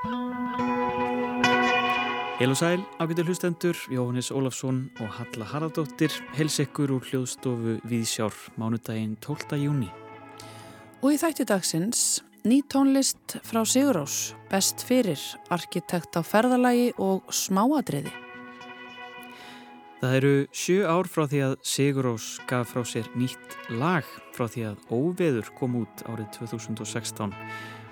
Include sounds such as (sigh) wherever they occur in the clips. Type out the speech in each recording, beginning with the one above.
Heil og sæl, ágættur hlustendur, Jóhannes Ólafsson og Halla Haraldóttir, helsekkur úr hljóðstofu Víðsjár, mánudaginn 12. júni. Og í þætti dagsins, ný tónlist frá Sigurós, best fyrir, arkitekt á ferðalagi og smáadriði. Það eru sjö ár frá því að Sigurós gaf frá sér nýtt lag frá því að Óveður kom út árið 2016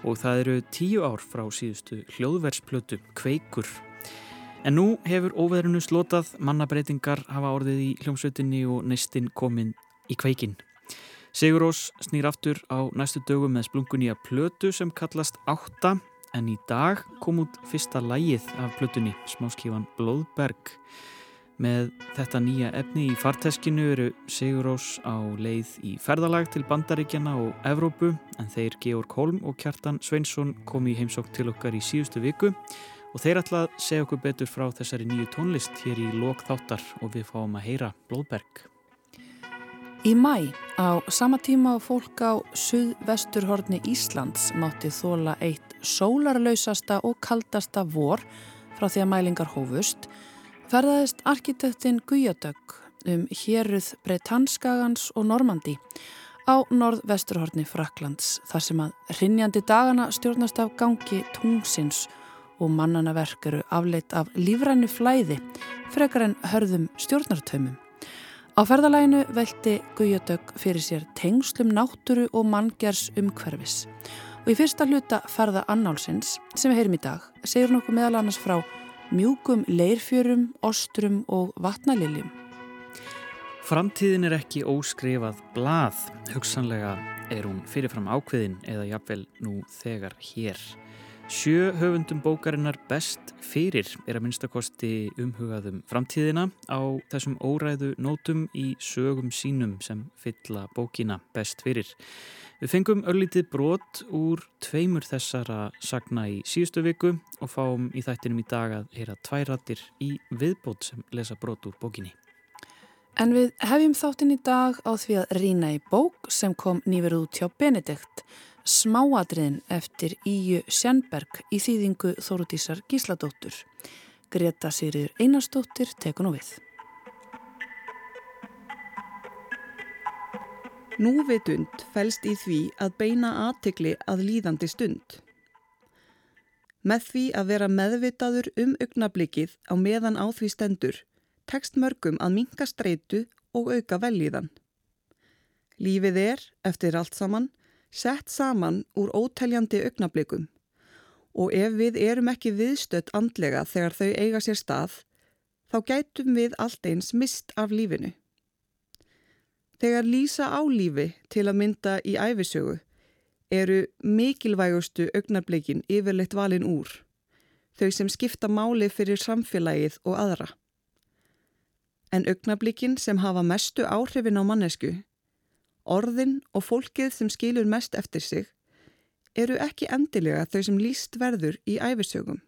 og það eru tíu ár frá síðustu hljóðversplötu Kveikur En nú hefur óveðrunu slotað, mannabreitingar hafa orðið í hljómsveitinni og neistinn komin í kveikin. Sigur Rós snýr aftur á næstu dögum með splungunni að plötu sem kallast Átta en í dag kom út fyrsta lægið af plötunni, smáskífan Blóðberg. Með þetta nýja efni í farteskinu eru Sigur Rós á leið í ferðalag til Bandaríkjana og Evrópu en þeir Georg Holm og Kjartan Sveinsson komi í heimsók til okkar í síðustu viku og þeir ætla að segja okkur betur frá þessari nýju tónlist hér í lok þáttar og við fáum að heyra Blóðberg. Í mæ á sama tíma á fólk á suðvesturhorni Íslands mátti þóla eitt sólarlausasta og kaldasta vor frá því að mælingar hófust ferðaðist arkitektin Guðjadögg um héruð Bretanskagans og Normandi á norðvesturhorni Fraklands þar sem að rinjandi dagana stjórnast af gangi tungsins og mannana verk eru afleitt af lífrænu flæði frekar en hörðum stjórnartömmum. Á ferðalæginu velti Guðjötök fyrir sér tengslum náttúru og manngers umhverfis og í fyrsta hluta ferða annálsins sem við heyrim í dag segir nokkuð meðal annars frá mjúkum leirfjörum, ostrum og vatnaliljum. Framtíðin er ekki óskrifað blað, hugsanlega er hún fyrirfram ákveðin eða jafnvel nú þegar hér. Sjö höfundum bókarinnar best fyrir er að minnstakosti umhugaðum framtíðina á þessum óræðu nótum í sögum sínum sem fylla bókina best fyrir. Við fengum örlítið brot úr tveimur þessara sagna í síðustu viku og fáum í þættinum í dag að heyra tværatir í viðbót sem lesa brot úr bókinni. En við hefjum þáttinn í dag á því að rína í bók sem kom nýverð út hjá Benedikt Smáadriðin eftir Íju Sjernberg í þýðingu Þórutísar Gísladóttur. Greta Sýriður Einarstóttir tekun og við. Núvitund fælst í því að beina aðtegli að líðandi stund. Með því að vera meðvitaður um augnablikið á meðan á því stendur, tekst mörgum að minka streitu og auka velíðan. Lífið er, eftir allt saman, sett saman úr óteljandi augnablikum og ef við erum ekki viðstött andlega þegar þau eiga sér stað, þá gætum við allt eins mist af lífinu. Þegar lýsa á lífi til að mynda í æfisögu eru mikilvægustu augnablikin yfirleitt valin úr, þau sem skipta máli fyrir samfélagið og aðra. En augnablikin sem hafa mestu áhrifin á mannesku Orðin og fólkið sem skilur mest eftir sig eru ekki endilega þau sem líst verður í æfisögum.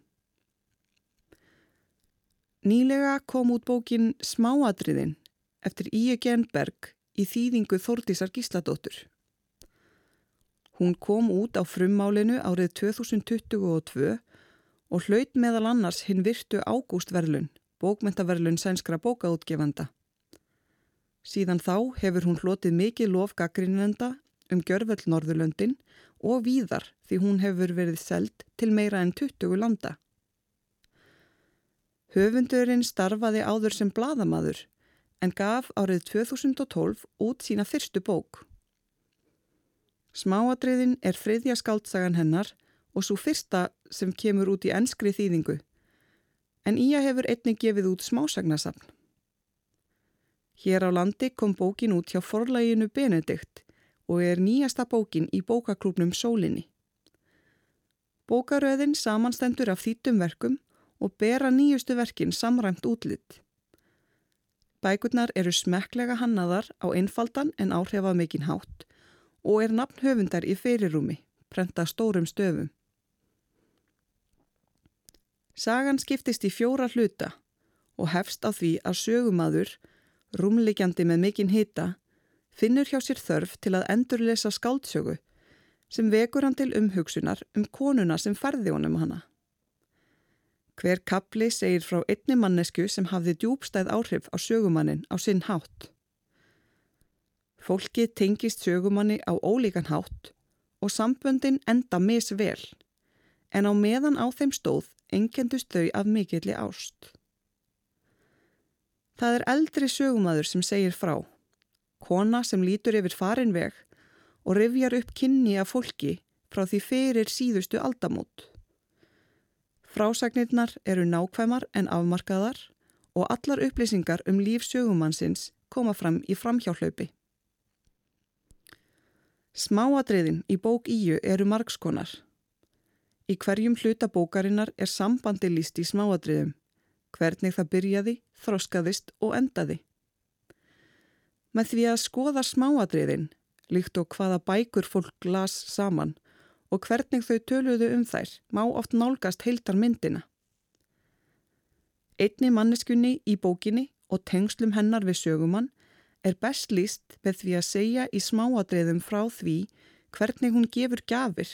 Nýlega kom út bókin Smáadriðin eftir Íe Genberg í þýðingu Þórdísar Gísladóttur. Hún kom út á frummálinu árið 2022 og hlaut meðal annars hinn virtu ágústverlun, bókmentaverlun sænskra bókaútgefanda. Síðan þá hefur hún hlotið mikið lofgagrinenda um gjörvöld Norðurlöndin og víðar því hún hefur verið seld til meira en 20 landa. Höfundurinn starfaði áður sem bladamadur en gaf árið 2012 út sína fyrstu bók. Smáadriðin er friðja skáldsagan hennar og svo fyrsta sem kemur út í ennskri þýðingu en Ía hefur einnig gefið út smásagnasafn. Hér á landi kom bókin út hjá forlæginu Benedikt og er nýjasta bókin í bókaklúpnum Sólinni. Bókaröðin samanstendur af þýttum verkum og bera nýjustu verkin samræmt útlitt. Bækurnar eru smekklega hannaðar á einfaldan en áhrifa mikinn hátt og er nafn höfundar í fyrirrumi, prenta stórum stöfum. Sagan skiptist í fjóra hluta og hefst á því að sögumadur rúmleikjandi með mikinn hita, finnur hjá sér þörf til að endurlesa skáldsögu sem vekur hann til umhugsunar um konuna sem færði honum hana, Hver kapli segir frá einni mannesku sem hafði djúbstæð áhrif á sögumannin á sinn hátt. Fólki tengist sögumanni á ólíkan hátt og samböndin enda misvel, en á meðan á þeim stóð engendust þau af mikilli ást. Það er eldri sögumadur sem segir frá, kona sem lítur yfir farin veg og rifjar upp kynni af fólki frá því fyrir síðustu aldamót. Frásagnirnar eru nákvæmar en afmarkaðar og allar upplýsingar um líf sögumannsins koma fram í framhjálaupi. Smáadriðin í bók íu eru margskonar. Í hverjum hluta bókarinnar er sambandi líst í smáadriðum, hvernig það byrjaði, þroskaðist og endaði. Með því að skoða smáadriðin, líkt og hvaða bækur fólk las saman, og hvernig þau töluðu um þær má oft nálgast heiltar myndina. Einni manneskunni í bókinni og tengslum hennar við sögumann er best líst með því að segja í smáadreiðum frá því hvernig hún gefur gafir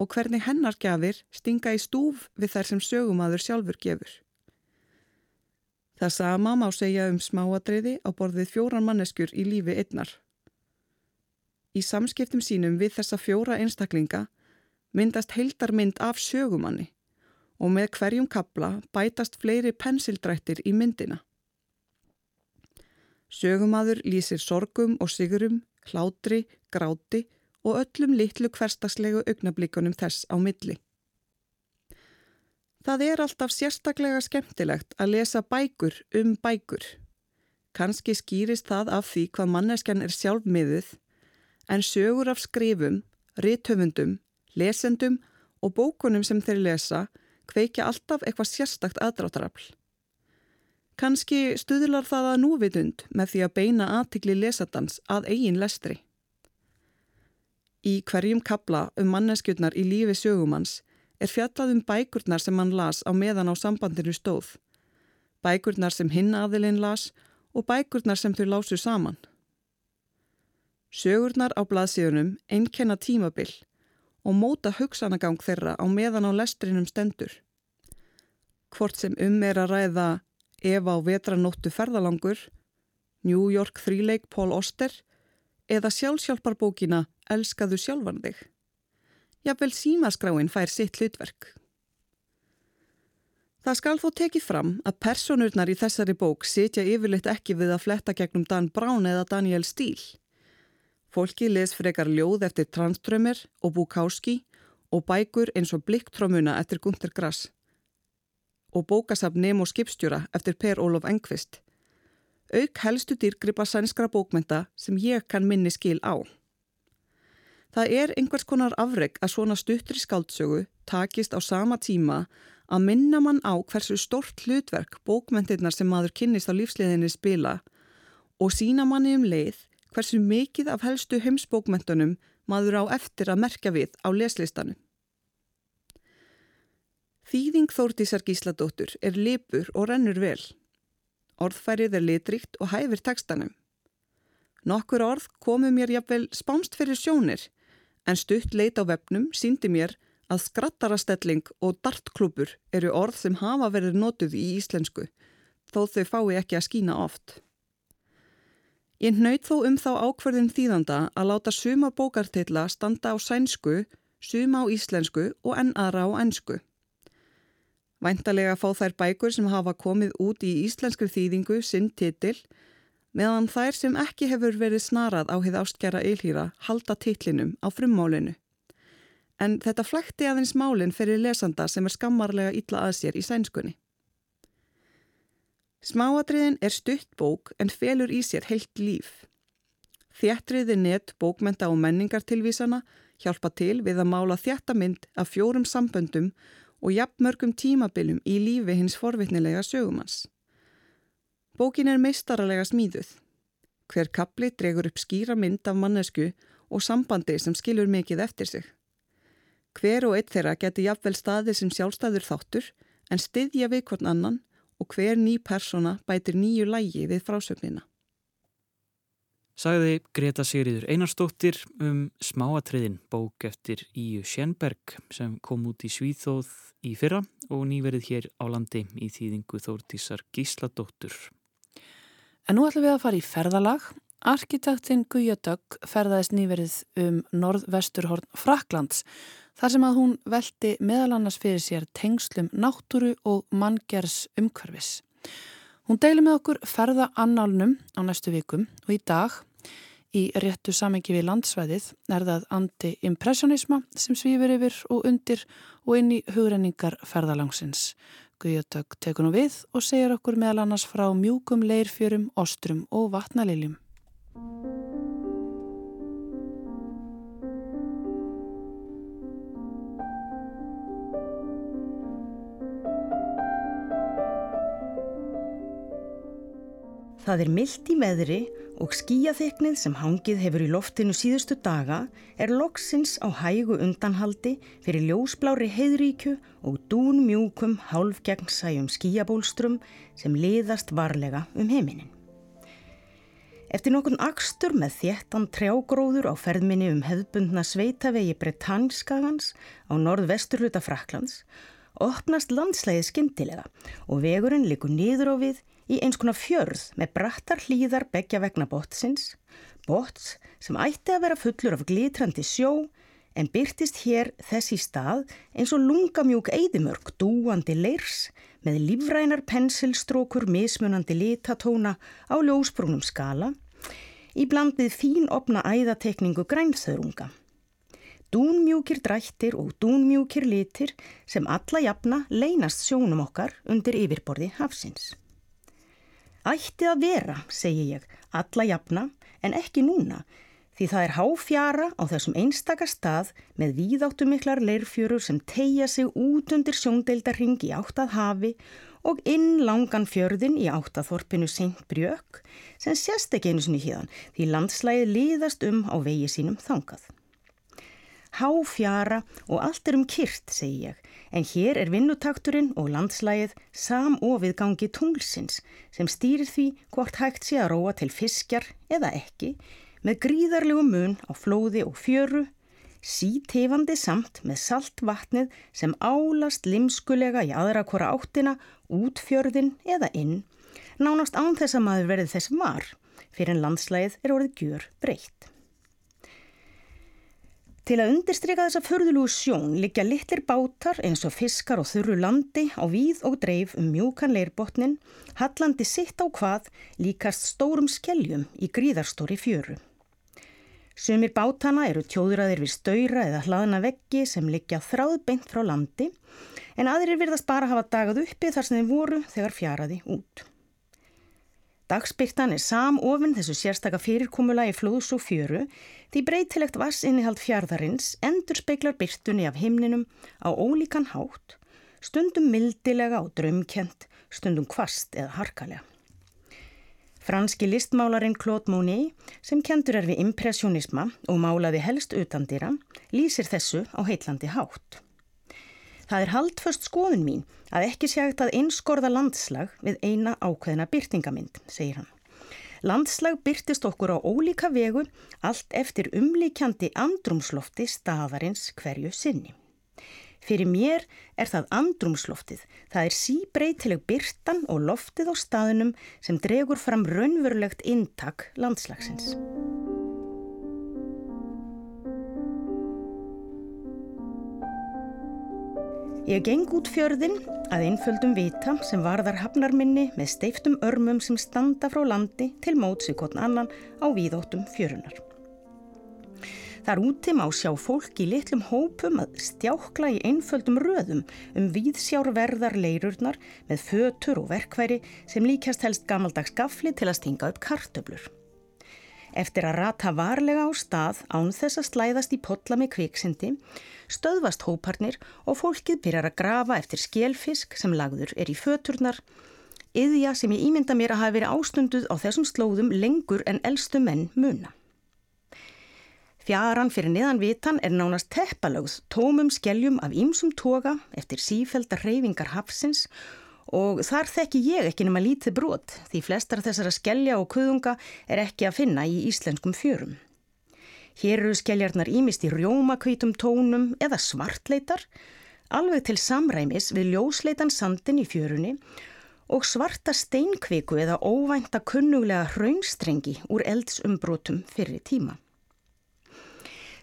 og hvernig hennar gafir stinga í stúf við þær sem sögumadur sjálfur gefur. Það sama má segja um smáadreiði á borðið fjóran manneskjur í lífi einnar. Í samskiptum sínum við þessa fjóra einstaklinga myndast heildarmynd af sögumanni og með hverjum kabla bætast fleiri pensildrættir í myndina. Sögumadur lýsir sorgum og sigurum, hlátri, gráti og öllum litlu hverstakslegu augnablíkunum þess á milli. Það er alltaf sérstaklega skemmtilegt að lesa bækur um bækur. Kanski skýrist það af því hvað manneskjan er sjálfmiðuð en sögur af skrifum, rithöfundum, lesendum og bókunum sem þeir lesa kveikja alltaf eitthvað sérstakt aðdráttarafl. Kanski stuðlar það að núvitund með því að beina aðtikli lesadans að eigin lestri. Í hverjum kabla um manneskjurnar í lífi sögumans er fjallað um bækurnar sem hann las á meðan á sambandinu stóð, bækurnar sem hinn aðilinn las og bækurnar sem þau lásu saman. Sögurnar á blaðsíðunum einnkenna tímabill og móta hugsanagang þeirra á meðan á lestrinum stendur. Hvort sem um er að ræða Eva á vetranóttu ferðalangur, New York þríleik Pól Oster eða sjálfsjálfarbókina Elskaðu sjálfan þig. Jafnvel símaskráin fær sitt hlutverk. Það skal þó tekið fram að personurnar í þessari bók sitja yfirleitt ekki við að fletta gegnum Dan Brown eða Daniel Steele. Fólki les frekar ljóð eftir Tranströmer og Bukowski og bækur eins og Blikktrómuna eftir Gunther Grass og bókasafn Nemo skipstjóra eftir Per Olof Engqvist. Auk helstu dýrgripa sænskra bókmenta sem ég kann minni skil á. Það er einhvers konar afreg að svona stuttri skáldsögu takist á sama tíma að minna mann á hversu stort hlutverk bókmentirnar sem maður kynnist á lífsliðinni spila og sína manni um leið hversu mikið af helstu heimsbókmentunum maður á eftir að merkja við á leslistanum. Þýðing Þórtísar Gísladóttur er lipur og rennur vel. Orðfærið er litrikt og hæfir tekstanum. Nokkur orð komu mér jafnvel spánst fyrir sjónir en stutt leit á vefnum síndi mér að skrattarastelling og dartklúpur eru orð sem hafa verið notuð í íslensku þó þau fái ekki að skína oft. Ég nöyð þó um þá ákverðin þýðanda að láta suma bókartilla standa á sænsku, suma á íslensku og enn aðra á ennsku. Væntalega fá þær bækur sem hafa komið út í íslenskri þýðingu sinn titil, meðan þær sem ekki hefur verið snarað á heið ástkjara eilhýra halda titlinum á frummálinu. En þetta flekti aðeins málinn fyrir lesanda sem er skammarlega illa að sér í sænskunni. Smáatriðin er stutt bók en felur í sér heilt líf. Þjættriði net bókmenta og menningartilvísana hjálpa til við að mála þjættamind af fjórum samböndum og jafnmörgum tímabilum í lífi hins forvitnilega sögumans. Bókin er meistaralega smíðuð. Hver kapli dregur upp skýra mynd af mannesku og sambandi sem skilur mikið eftir sig. Hver og eitt þeirra geti jafnvel staðið sem sjálfstæður þáttur en styðja við hvern annan og hver ný persóna bætir nýju lægi við frásögnina. sagði Greta Sigriður Einarstóttir um Smáatriðin bók eftir Íu Sjenberg sem kom út í Svíþóð í fyrra og nýverið hér á landi í þýðingu Þórtísar Gísladóttur. En nú ætlum við að fara í ferðalag. Arkitektinn Guja Dögg ferðaðist nýverið um norðvesturhorn Fraklands þar sem að hún veldi meðal annars fyrir sér tengslum náttúru og manngers umhverfis. Hún deili með okkur ferða annálnum á næstu vikum og í dag í réttu samengi við landsvæðið er það anti-impressionisma sem svífur yfir og undir og inn í hugrenningar ferðalangsins. Guðjötök tekur nú við og segir okkur meðal annars frá mjúkum leirfjörum, ostrum og vatnaliljum. Það er myllt í veðri og skíaþeknið sem hangið hefur í loftinu síðustu daga er loksins á hægu undanhaldi fyrir ljósblári heiðríkju og dún mjúkum hálfgegnsæjum skíabólstrum sem liðast varlega um heiminin. Eftir nokkun akstur með þéttan trjágróður á ferðminni um hefðbundna sveitavegi Bretanskagans á norðvesturluta Fraklands opnast landslæðið skindilega og vegurinn likur niður á við í eins konar fjörð með brattar hlýðar begja vegna bottsins, botts sem ætti að vera fullur af glitrandi sjó en byrtist hér þess í stað eins og lungamjúk eidimörk dúandi leirs með lífrænar pensilstrókur mismunandi litatóna á ljósbrúnum skala í blandið fín opna æðatekningu grænþörunga. Dúnmjúkir drættir og dúnmjúkir litir sem alla jafna leynast sjónum okkar undir yfirborði hafsins. Ætti að vera, segi ég, alla jafna en ekki núna því það er háfjara á þessum einstaka stað með víðáttumiklar leirfjörur sem tegja sig út undir sjóndeildarring í áttað hafi og inn langan fjörðin í áttaþorpinu Seint Brjökk sem sérst ekki einu sinni híðan því landslæði liðast um á vegi sínum þangað. Háfjara og allt er um kyrt, segi ég, en hér er vinnutakturinn og landslægið samofið gangi tunglsins sem stýrir því hvort hægt sé að róa til fiskjar eða ekki með gríðarlegu mun á flóði og fjöru, sítefandi samt með saltvatnið sem álast limskulega í aðra hvora áttina út fjörðin eða inn, nánast án þess að maður verði þess var fyrir en landslægið er orðið gjör breytt. Til að undirstryka þessa förðulegu sjón liggja litlir bátar eins og fiskar og þurru landi á víð og dreif um mjúkan leirbotnin, hallandi sitt á hvað líkast stórum skeljum í gríðarstóri fjöru. Sumir bátana eru tjóðraðir við stöyra eða hlaðna veggi sem liggja þráðbeint frá landi en aðrir virðast bara hafa dagað uppi þar sem þeim voru þegar fjaraði út. Dagspyrtan er samofinn þessu sérstaka fyrirkomula í flóðs og fjöru því breytilegt vassinnihald fjardarins endur speiklar byrtunni af himninum á ólíkan hátt, stundum mildilega og drömkjent, stundum kvast eða harkalega. Franski listmálarinn Claude Monet, sem kentur er við impressionisma og málaði helst utandira, lýsir þessu á heitlandi hátt. Það er haldföst skoðun mín að ekki sé hægt að einskorða landslag við eina ákveðina byrtingamind, segir hann. Landslag byrtist okkur á ólíka vegu allt eftir umlíkjandi andrumslofti staðarins hverju sinni. Fyrir mér er það andrumsloftið, það er síbreytileg byrtan og loftið á staðunum sem dregur fram raunverulegt intak landslagsins. Ég geng út fjörðin að einföldum vita sem varðar hafnarminni með steiftum örmum sem standa frá landi til mótsi kvotn annan á víðóttum fjörunar. Þar úti má sjá fólk í litlum hópum að stjákla í einföldum röðum um víðsjárverðar leirurnar með fötur og verkværi sem líkast helst gamaldags gafli til að stinga upp kartöblur. Eftir að rata varlega á stað án þess að slæðast í potla með kviksindi, stöðvast hóparnir og fólkið byrjar að grafa eftir skjelfisk sem lagður er í föturnar, yðja sem ég ímynda mér að hafa verið ástunduð á þessum slóðum lengur en eldstu menn muna. Fjaran fyrir niðan vitan er nánast teppalögð tómum skeljum af ýmsum toga eftir sífælda reyfingar hafsins og þar þekki ég ekki nema lítið brot því flestar þessara skellja og kuðunga er ekki að finna í íslenskum fjörum. Hér eru skelljarnar ímist í rjómakvítum tónum eða svartleitar, alveg til samræmis við ljósleitan sandin í fjörunni og svarta steinkviku eða óvænta kunnuglega hraunstrengi úr eldsumbrótum fyrir tíma.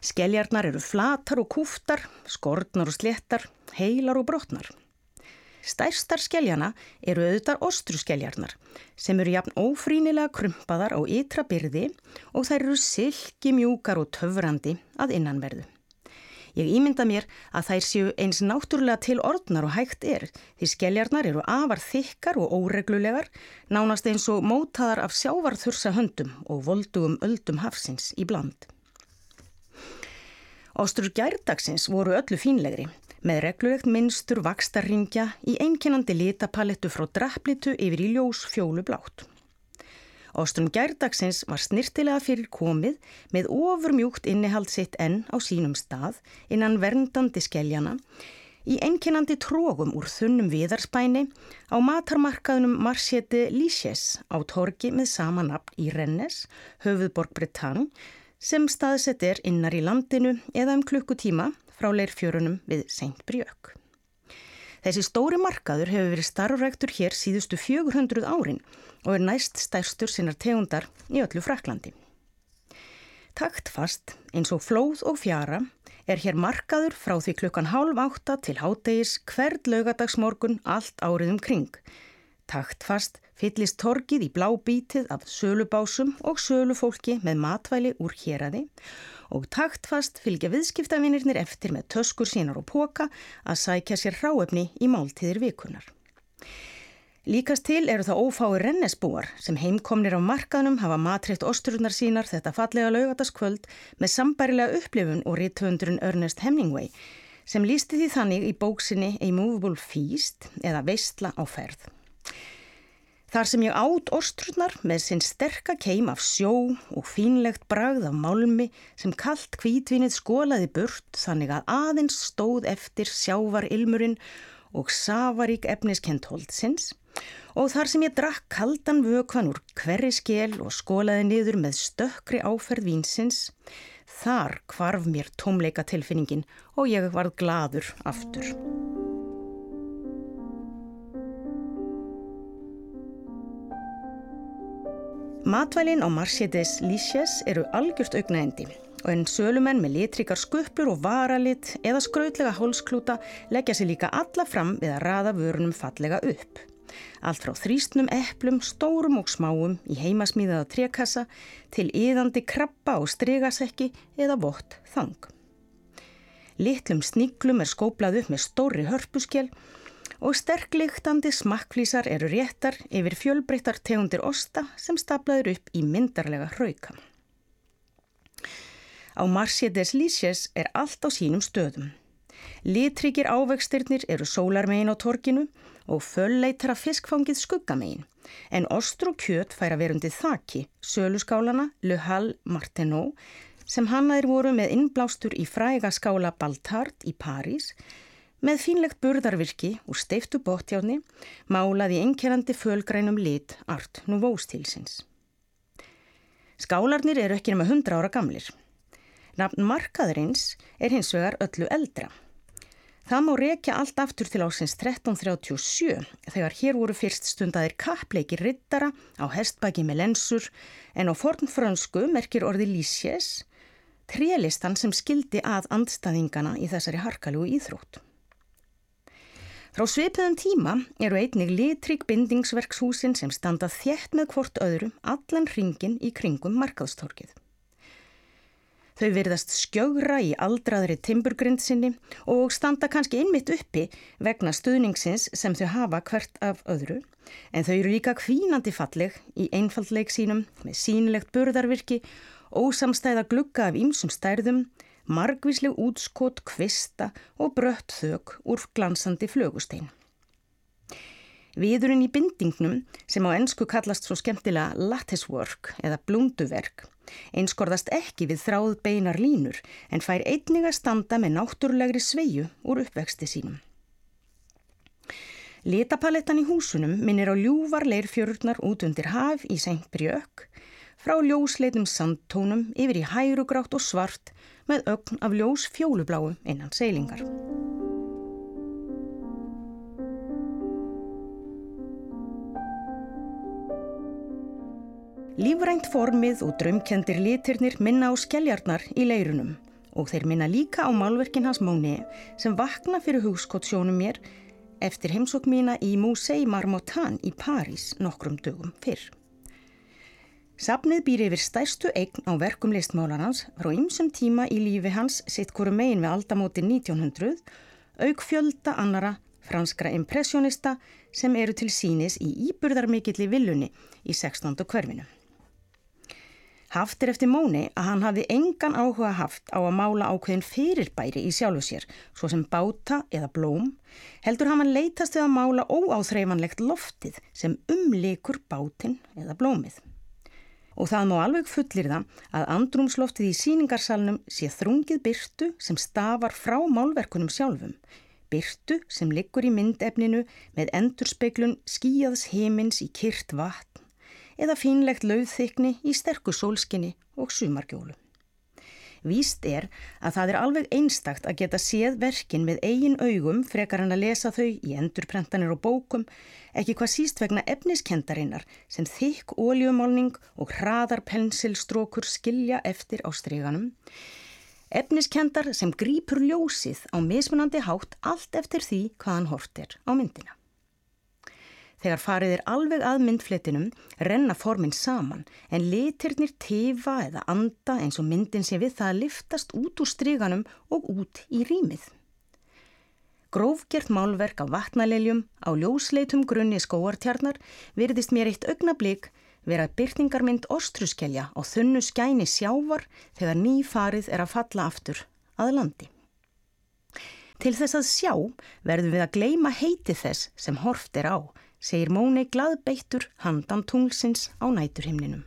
Skelljarnar eru flatar og kúftar, skortnar og slettar, heilar og brotnar. Stærstar skelljana eru auðvitað ostruskelljarnar sem eru jafn ófrínilega krumpaðar á ytra byrði og þær eru silki mjúkar og töfrandi að innanverðu. Ég ímynda mér að þær séu eins náttúrulega til ordnar og hægt er því skelljarnar eru afar þykkar og óreglulegar nánast eins og mótaðar af sjávarþursa höndum og voldugum öldum hafsins í bland. Ástrur gærdagsins voru öllu fínlegri með reglulegt minnstur vakstarringja í einkennandi litapalettu frá drapplitu yfir í ljós fjólu blátt. Ástrum gærdagsins var snirtilega fyrir komið með ofurmjúkt innihald sitt enn á sínum stað innan verndandi skelljana í einkennandi trógum úr þunnum viðarspæni á matarmarkaðunum Marséti Lísjes á torgi með sama nafn í Rennes, höfuðborg Bretagne, sem staðsett er innar í landinu eða um klukkutíma frá leirfjörunum við Seint Brjökk. Þessi stóri markaður hefur verið starfræktur hér síðustu 400 árin og er næst stærstur sinnar tegundar í öllu Fraklandi. Taktfast eins og flóð og fjara er hér markaður frá því klukkan hálf átta til hádegis hvert lögadagsmorgun allt árið um kring. Taktfast fyllist torkið í blá bítið af sölubásum og sölufólki með matvæli úr héræði og taktfast fylgja viðskiptavinirnir eftir með töskur sínar og póka að sækja sér ráefni í máltíðir vikunar. Líkast til eru það ófái rennesbúar sem heimkomnir á markaðnum hafa matriðt ostrunar sínar þetta fallega laugataskvöld með sambærilega upplifun og rítvöndurinn Ernest Hemingway sem lísti því þannig í bóksinni A Movable Feast eða Veistla á ferð. Þar sem ég átt ostrurnar með sinn sterka keim af sjó og fínlegt bragð af málmi sem kallt kvítvinnið skólaði burt þannig að aðeins stóð eftir sjávar ilmurinn og safarík efniskent holdsins og þar sem ég drakk kaldan vökvan úr hverri skél og skólaði niður með stökkri áferð vínsins, þar kvarf mér tómleika tilfinningin og ég varð gladur aftur. Matvælin á Marsetes Lísjes eru algjörst augnaendi og en sölumenn með litrikar skuplur og varalit eða skrautlega hólsklúta leggja sér líka alla fram við að raða vörunum fallega upp. Allt frá þrýstnum eplum, stórum og smáum í heimasmíðaða trekassa til yðandi krabba og stregasekki eða vott þang. Litlum sníklum er skóplað upp með stóri hörpuskjel og sterkliktandi smakkflísar eru réttar yfir fjölbreyttar tegundir osta sem staplaður upp í myndarlega hrauka. Á Marsjedes Lísjes er allt á sínum stöðum. Litryggir ávextyrnir eru sólarmegin á torkinu og fölleitra fiskfangið skuggamegin, en ostru kjöt fær að verundi þakki, söluskálana Le Hall Martenot, sem hannaðir voru með innblástur í fræga skála Baltard í París, með fínlegt burðarvirki úr steiftu bóttjáni málaði einkernandi fölgrænum lit art núvóstilsins. Skálarnir eru ekki nema 100 ára gamlir. Nafn markaðurins er hins vegar öllu eldra. Það má rekja allt aftur til ásins 1337 þegar hér voru fyrst stundaðir kappleikir rittara á hestbaki með lensur en á fornfrönsku merkir orði Lísjes, trélistan sem skildi að andstaðingana í þessari harkalugu íþrótt. Frá sveipiðum tíma eru einnig litrygg bindingsverkshúsin sem standa þjætt með hvort öðrum allan ringin í kringum markaðstorkið. Þau virðast skjögra í aldraðri timburgrindsinni og standa kannski einmitt uppi vegna stuðningsins sem þau hafa hvert af öðru en þau eru líka kvínandi falleg í einfaldleik sínum með sínlegt burðarvirki, ósamstæða glugga af ýmsum stærðum margvísleg útskot, kvista og brött þök úr glansandi flögustein. Viðurinn í bindingnum sem á ennsku kallast svo skemmtilega latticework eða blunduverk einskorðast ekki við þráð beinar línur en fær einnig að standa með náttúrulegri sveiju úr uppvexti sínum. Litapalettan í húsunum minnir á ljúvar leirfjörurnar út undir haf í Sengbrjökk, frá ljósleitum sandtónum yfir í hærugrátt og svart með ögn af ljós fjólubláu innan seilingar. Lífrænt formið og drömkendir litirnir minna á skelljarnar í leirunum og þeir minna líka á málverkin hans Móni sem vakna fyrir hugskottsjónum mér eftir heimsók mína í Musei Marmottan í París nokkrum dögum fyrr. Sapnið býr yfir stærstu eign á verkum listmálarans frá ymsum tíma í lífi hans sitt hverju megin við aldamóti 1900 auk fjölda annara franskra impressionista sem eru til sínis í íburðarmikilli villunni í 16. hverfinu. Haft er eftir Móni að hann hafði engan áhuga haft á að mála ákveðin fyrirbæri í sjálfu sér, svo sem báta eða blóm, heldur hann leitast við að mála óáþreifanlegt loftið sem umlikur bátin eða blómið. Og það má alveg fullir það að andrumsloftið í síningarsalnum sé þrungið byrtu sem stafar frá málverkunum sjálfum, byrtu sem liggur í myndefninu með endurspeglun skíjaðs heimins í kyrt vatn eða fínlegt lauðþykni í sterku sólskinni og sumargjólu. Víst er að það er alveg einstakt að geta séð verkin með eigin augum frekar hann að lesa þau í endurprentanir og bókum, ekki hvað síst vegna efniskendarinnar sem þykk óljumálning og hraðar pensilstrókur skilja eftir á stryganum. Efniskendar sem grýpur ljósið á mismunandi hátt allt eftir því hvaðan hort er á myndina. Þegar farið er alveg að myndfletinum renna formin saman en litirnir tefa eða anda eins og myndin sé við það að liftast út úr stryganum og út í rýmið. Grófgjert málverk af vatnaleljum á ljósleitum grunni skóartjarnar virðist mér eitt augnablík vera byrtingarmynd ostruskelja á þunnu skæni sjávar þegar nýfarið er að falla aftur að landi. Til þess að sjá verðum við að gleima heiti þess sem horft er á segir Móni glaðbeittur handan tunglsins á næturhimninum.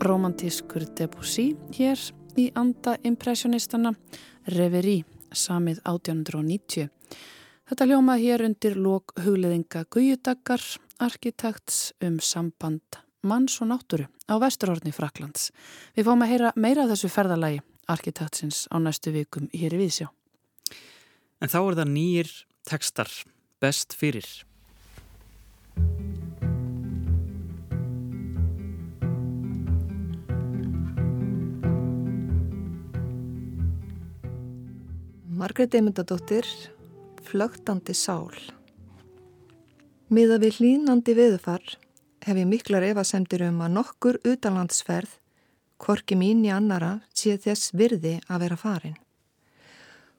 Romantískur Debussy hér í anda impressionistana Reverie, samið 1890. Þetta hljómað hér undir lok hugleðinga Guðjudaggar, arkitekts um samband manns og náttúru á vesturhorni Fraklands. Við fáum að heyra meira af þessu ferðalagi arkitektsins á næstu vikum hér í Vísjá. En þá er það nýjir tekstar, best fyrir. Margreit Eymundadóttir, Flögtandi sál. Miða við hlínandi viðfar hef ég miklar efasemtir um að nokkur utanlandsferð, korki mín í annara, sé þess virði að vera farin.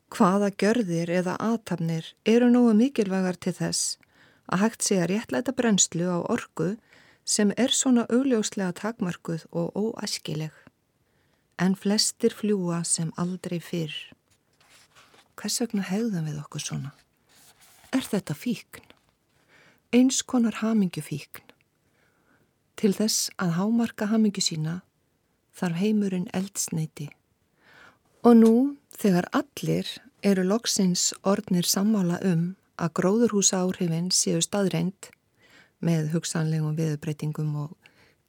Hvaða gjörðir eða aðtapnir eru nógu mikilvægar til þess að hægt sé að réttlæta brennslu á orgu sem er svona augljóslega takmarkuð og óæskileg. En flestir fljúa sem aldrei fyrr. Hvers vegna hegðum við okkur svona? Er þetta fíkn? Eins konar hamingju fíkn. Til þess að hámarka hamingju sína þarf heimurinn eldsneiti. Og nú, þegar allir eru loksins orðnir sammála um að gróðurhúsa áhrifin séu staðreind, með hugsanlegum viðbreytingum og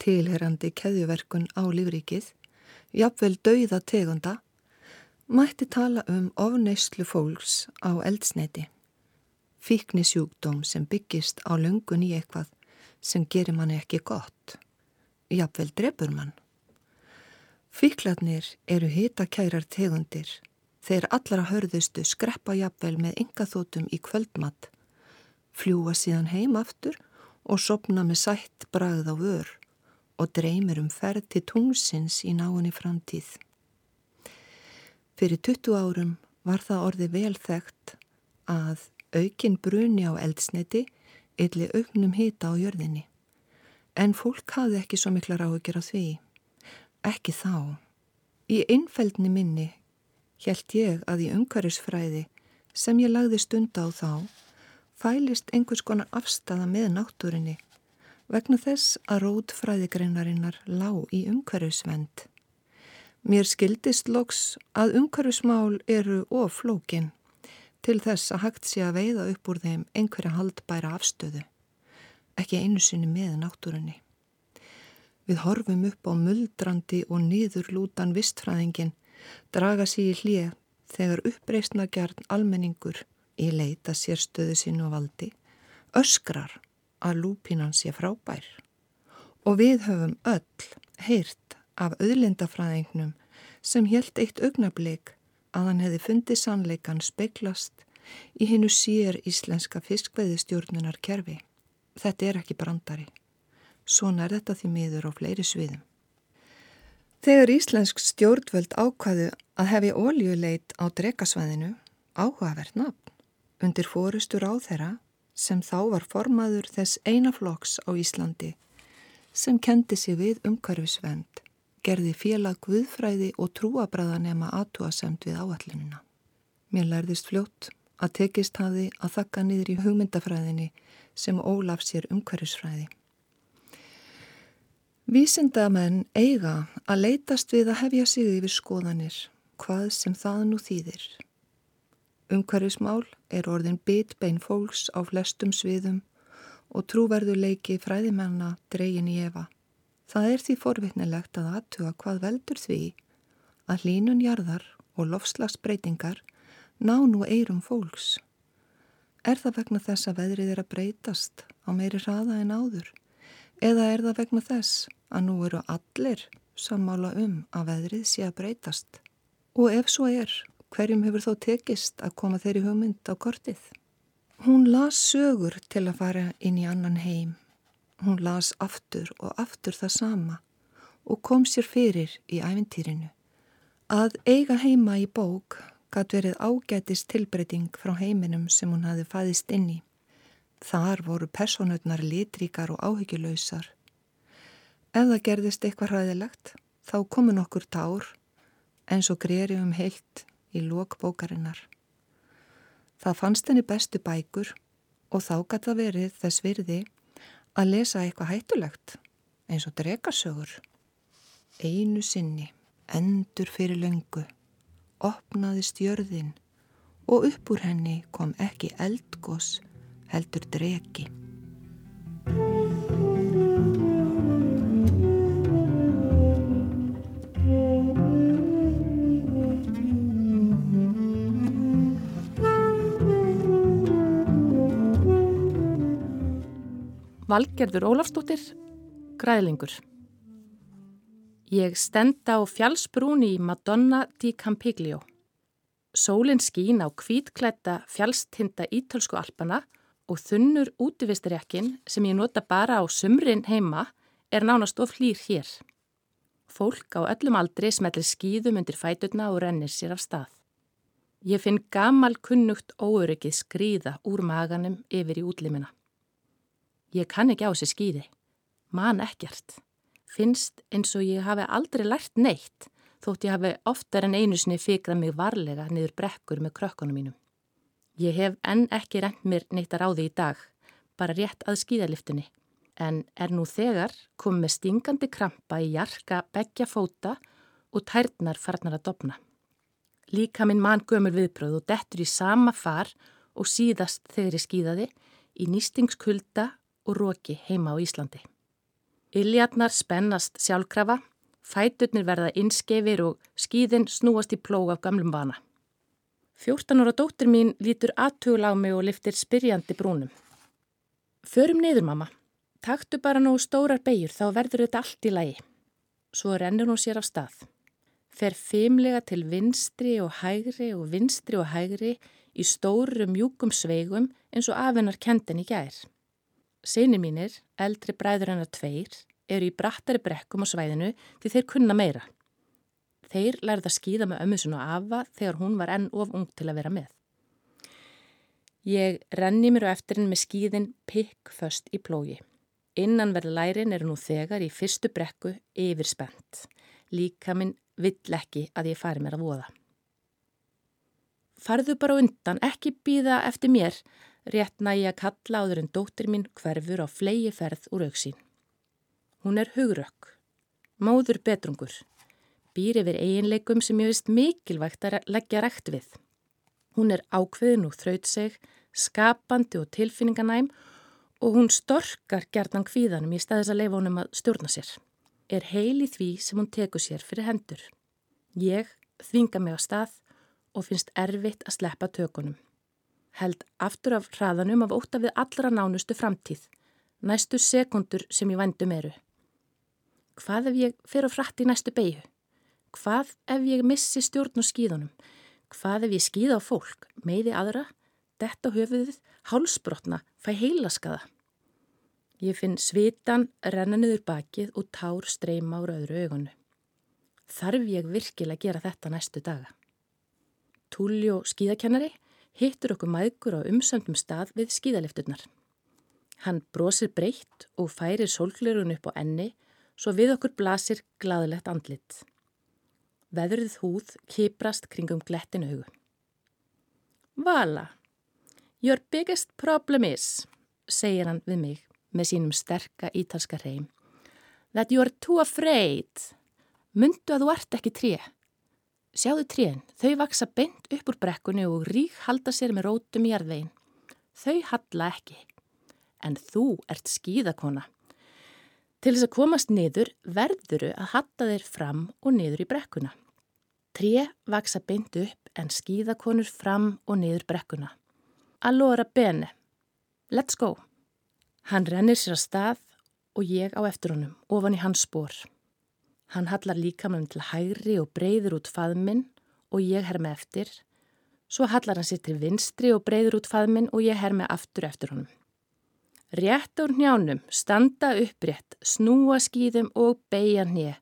tilherandi keðjuverkun á lífrikið, jafnvel dauða tegunda, mætti tala um ofneyslu fólks á eldsneiti. Fíknisjúkdóm sem byggist á lungun í eitthvað sem gerir manni ekki gott. Jafnvel drefur mann. Fíklarnir eru hitakærar tegundir. Þeir allra hörðustu skreppa jafnvel með engaþótum í kvöldmatt, fljúa síðan heim aftur og sopna með sætt bragð á vör og dreymir um ferð til tungsins í náinni framtíð. Fyrir 20 árum var það orði vel þekkt að aukin bruni á eldsneti ylli auknum hita á jörðinni. En fólk hafði ekki svo mikla ráðugjur á því. Ekki þá. Í einfældni minni held ég að í umhverjusfræði sem ég lagði stund á þá fælist einhvers konar afstafa með náttúrinni vegna þess að rótfræðigreinarinnar lág í umhverjusvend. Mér skildist loks að umhverjusmál eru oflókin til þess að hægt sé að veiða upp úr þeim einhverja haldbæra afstöðu, ekki einu sinni með náttúrinni. Við horfum upp á muldrandi og niðurlútan vistfræðingin draga sér í hlið þegar uppreysna gjarn almenningur í leita sérstöðu og valdi öskrar að lúpinan sé frábær. Og við höfum öll heyrt af auðlindafræðingnum sem helt eitt augnablík að hann hefði fundið sannleikan speiklast í hinnu sér íslenska fiskveðistjórnunar kerfi. Þetta er ekki brandari. Svona er þetta því miður á fleiri sviðum. Þegar Íslensk stjórnvöld ákvaðu að hefja óljuleit á drekasvæðinu, áhugavert nafn, undir fórustur á þeirra sem þá var formaður þess einaflokks á Íslandi sem kendi sig við umhverfisvend, gerði félag guðfræði og trúabræðanema aðtúasemt við áallinuna. Mér lærðist fljótt að tekist hafi að þakka niður í hugmyndafræðinni sem Ólaf sér umhverfisfræði. Vísindamenn eiga að leytast við að hefja sig yfir skoðanir, hvað sem það nú þýðir. Umhverfismál er orðin bitbein fólks á flestum sviðum og trúverðuleiki fræðimenna dreygin í efa. Það er því forvitnilegt að aðtuga hvað veldur því að hlínunjarðar og lofslagsbreytingar ná nú eirum fólks. Er það vegna þess að veðrið er að breytast á meiri hraða en áður? Eða er það vegna þess að nú eru allir sammála um að veðrið sé að breytast? Og ef svo er, hverjum hefur þó tekist að koma þeirri hugmynd á kortið? Hún las sögur til að fara inn í annan heim. Hún las aftur og aftur það sama og kom sér fyrir í æventýrinu. Að eiga heima í bók gæti verið ágætist tilbreyting frá heiminum sem hún hafi fæðist inn í. Þar voru personutnar litríkar og áhyggjulausar. Ef það gerðist eitthvað hræðilegt, þá komu nokkur tár, eins og greri um heilt í lók bókarinnar. Það fannst henni bestu bækur og þá gæti það verið þess virði að lesa eitthvað hættulegt, eins og drekasögur. Einu sinni, endur fyrir löngu, opnaði stjörðin og upp úr henni kom ekki eldgós heldur dregi. Valgerður Ólafstóttir, Græðlingur. Ég stenda á fjallsbrúni í Madonna di Campiglio. Sólinn skín á kvítklætta fjallstinda ítölsku alpana og þunnur útivistrekkin sem ég nota bara á sumrin heima er nánast of hlýr hér. Fólk á öllum aldri smellir skýðum undir fæturna og rennir sér af stað. Ég finn gammal kunnugt óöryggið skrýða úr maganum yfir í útlimina. Ég kann ekki á þessi skýði. Man ekkert. Finnst eins og ég hafi aldrei lært neitt þótt ég hafi oftar en einu sinni fikrað mig varlega niður brekkur með krökkunum mínum. Ég hef enn ekki rent mér neitt að ráði í dag, bara rétt að skýðaliftunni, en er nú þegar komið með stingandi krampa í jarka begja fóta og tærnar farnar að dopna. Líka minn mann gömur viðbröð og dettur í sama far og síðast þegar ég skýðaði í nýstingskulda og róki heima á Íslandi. Iljarnar spennast sjálfkrafa, fæturnir verða inskefir og skýðin snúast í plóg af gamlum vana. 14 ára dóttir mín lítur aðtugla á mig og liftir spyrjandi brúnum. Förum niður mamma, taktu bara nú stórar beigur þá verður þetta allt í lagi. Svo rennur hún sér af stað. Fer fimmlega til vinstri og hægri og vinstri og hægri í stóru mjúkum sveigum eins og afinnar kendin í gær. Seinir mínir, eldri bræður hennar tveir, eru í brattari brekkum á svæðinu því þeir kunna meira. Þeir lærið að skýða með ömmusun og afa þegar hún var enn of ung til að vera með. Ég renni mér á eftirinn með skýðin pikkföst í plógi. Innanverð lærin eru nú þegar í fyrstu brekku yfir spennt. Líka minn vill ekki að ég fari mér að voða. Farðu bara undan, ekki býða eftir mér, rétt nægi að kalla áður en dóttir mín hverfur á flegi ferð úr auksín. Hún er hugrökk, móður betrungur, býr yfir eiginleikum sem ég vist mikilvægt að leggja rætt við. Hún er ákveðin og þraut seg, skapandi og tilfinninganæm og hún storkar gerðan kvíðanum í staðis að leifa honum að stjórna sér. Er heil í því sem hún tekur sér fyrir hendur. Ég þvinga mig á stað og finnst erfitt að sleppa tökunum. Held aftur af hraðanum af óta við allra nánustu framtíð, næstu sekundur sem ég vendum eru. Hvað ef ég fer á frætt í næstu beigju? Hvað ef ég missi stjórn og skíðunum? Hvað ef ég skíða á fólk, meiði aðra, detta höfuðið, hálsbrotna, fæ heilaskaða? Ég finn svitan, renna niður bakið og tár streyma á rauðru augunu. Þarf ég virkilega að gera þetta næstu daga? Túli og skíðakennari hittur okkur maðgur á umsöndum stað við skíðalifturnar. Hann brosir breytt og færir sólglirun upp á enni svo við okkur blasir gladilegt andlit. Veðrið húð kiprast kringum glettin augu. Vala, your biggest problem is, segir hann við mig með sínum sterka ítalska reym, that you are too afraid. Mundu að þú ert ekki trið. Sjáðu trén, þau vaksa beint upp úr brekkunni og rík halda sér með rótum í jarðvegin. Þau halla ekki. En þú ert skíðakona. Til þess að komast niður verðuru að hatta þeir fram og niður í brekkuna. Tré vaksa beint upp en skíðakonur fram og niður brekkuna. Allora bene. Let's go. Hann rennir sér að stað og ég á eftir honum ofan í hans spór. Hann hallar líka með til hægri og breyður út faðminn og ég her með eftir. Svo hallar hann sér til vinstri og breyður út faðminn og ég her með aftur eftir honum. Rétt á njánum, standa upprétt, snúa skýðum og beigja hnið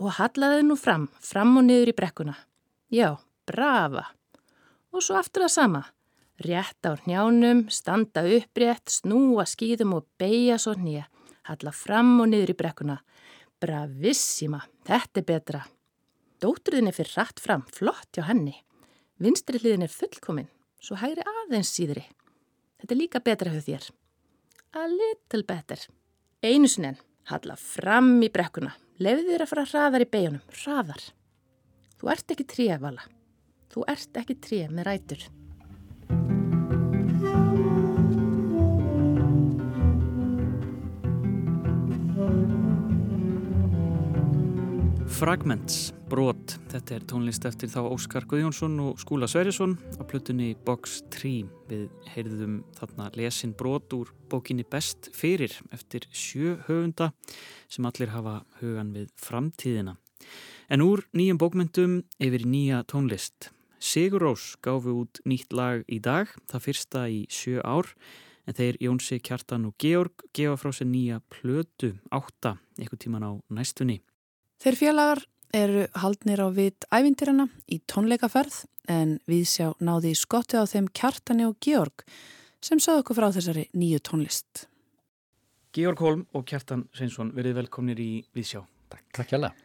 og hallaði nú fram, fram og niður í brekkuna. Já, brava. Og svo aftur það sama. Rétt á njánum, standa upprétt, snúa skýðum og beigja svo hnið, halla fram og niður í brekkuna. Bravissima, þetta er betra. Dótturðin er fyrir rætt fram, flott hjá henni. Vinstri hliðin er fullkominn, svo hægri aðeins síðri. Þetta er líka betra hjá þér. A little better. Einu sinni, halla fram í brekkuna. Lefðu þér að fara hraðar í beigunum, hraðar. Þú ert ekki tríð, Vala. Þú ert ekki tríð með rætur. Fragments, brot, þetta er tónlist eftir þá Óskar Guðjónsson og Skúla Sverjesson á plötunni Box 3 við heyrðum þarna lesin brot úr bókinni Best fyrir eftir sjö höfunda sem allir hafa hugan við framtíðina. En úr nýjum bókmyndum yfir nýja tónlist. Sigur Rós gáfi út nýtt lag í dag, það fyrsta í sjö ár en þeir Jónsi, Kjartan og Georg gefa frá sér nýja plötu átta, eitthvað tíman á næstunni. Þeir félagar eru haldnir á vitt ævindirana í tónleikaferð en við sjá náði skotti á þeim Kjartani og Georg sem sáðu okkur frá þessari nýju tónlist. Georg Holm og Kjartan Sveinsson verið velkomnir í Viðsjá. Takk, takk hjá það.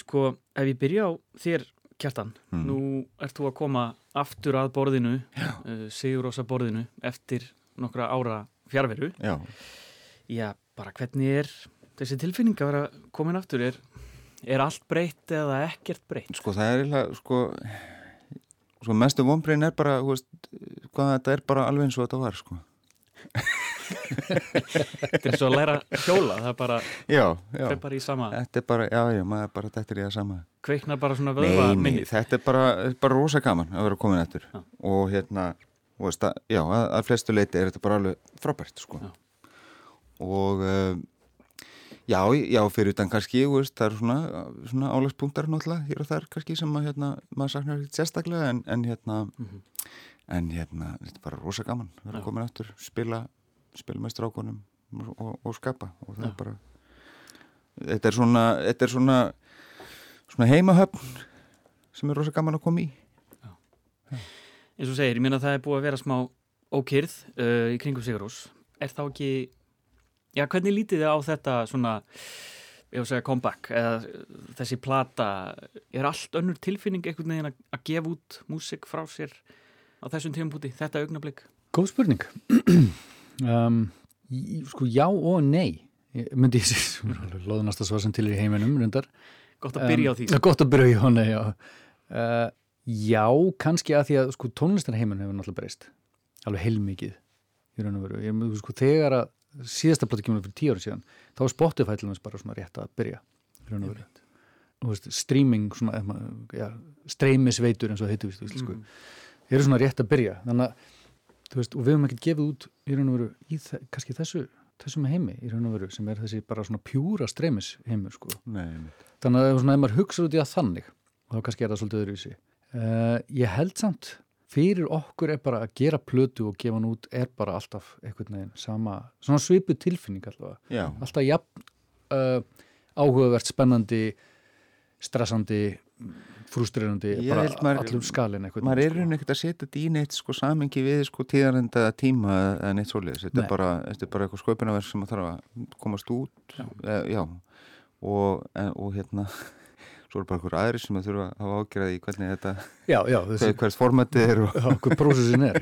Sko, ef ég byrja á þér Kjartan, mm. nú ert þú að koma aftur að borðinu, uh, Sigurósa borðinu, eftir nokkra ára fjárveru. Já. Já, bara hvernig er þessi tilfinning að vera komin aftur er, er allt breytt eða ekkert breytt? Sko það er eiginlega sko, sko mestu vonbreyn er bara veist, hvað þetta er bara alveg eins og þetta var sko Þetta er svo að læra hjóla, það er bara, Já, já, það er bara í sama, þetta er bara, já, já, maður er bara þetta er í það sama. kveiknar bara svona vöðva Nei, nei, þetta er bara, bara rosa gaman að vera komin eftir Já. og hérna, og veist að, já, að, að flestu leiti er þetta bara alveg frábært, sko. Já. Og, uh, já, já, fyrir utan kannski, veist, það er svona, svona álagspunktar náttúrulega hér og þar kannski sem að, hérna, maður saknar ekkert sérstaklega, en, en hérna, Mhm. en hérna, þetta er bara rosa gaman að vera Já. komin eftir, spila, spila með strákunum og, og, skapa og það Já. er bara, þetta er svona, þetta er svona, svona heimahöfn sem er rosa gaman að koma í eins og segir, ég meina það er búið að vera smá ókýrð uh, í kringum Sigurós er þá ekki já, hvernig lítið þið á þetta svona ég að segja comeback? Eða þessi plata er allt önnur tilfinning einhvern veginn að, að gefa út músik frá sér á þessum tímpúti, þetta augnablik? Góð spurning. (clears throat) Um, Sko já og nei Ég myndi ég sér loðunasta svar sem til er í heiminum reyndar. Gott að byrja á því. Um, Gott að byrja á nei, já. Uh, Já, kannski að því að sko tónlistarheimin hefur náttúrulega breyst. Alveg heilmikið í raun og veru. Ég, sko, þegar að síðasta plati kemur fyrir tíu ára síðan þá er Spotify til dæmis bara svona rétt að byrja í veist, streaming, svona, já, streymisveitur eins og víst, víst, sko, Mhm. eru svona rétt að byrja. Þannig að, veist, og við höfum ekkert gefið út í raun og veru, í kannski þessu þessum heimi í raun og veru, sem er þessi bara svona pjúra streymis heimur, sko. Nei, þannig að ef maður hugsa út í að þannig þá kannski er það svolítið öðruvísi. Uh, ég held samt fyrir okkur er bara að gera plötu og gefa hann út er bara alltaf einhvern veginn sama, svona svipu tilfinning allavega, já, alltaf jafn uh, áhugavert, spennandi stressandi frústrirandi, Ég bara maður- allur skalinn einhvern maður er sko. raun ekkert að setja þetta í neitt sko samengi við sko tíðarenda tíma eða neitt svoleiðis, þetta Nei. er bara, bara eitthvað sköpunarverk sem að þarf að komast út Já. e, já. Og, en, og hérna svo er bara einhver aðri sem að þurfa að hafa ágjörði í hvernig þetta, já, já, þessi, hver, hvers formatið er og já, hvað prósessin er.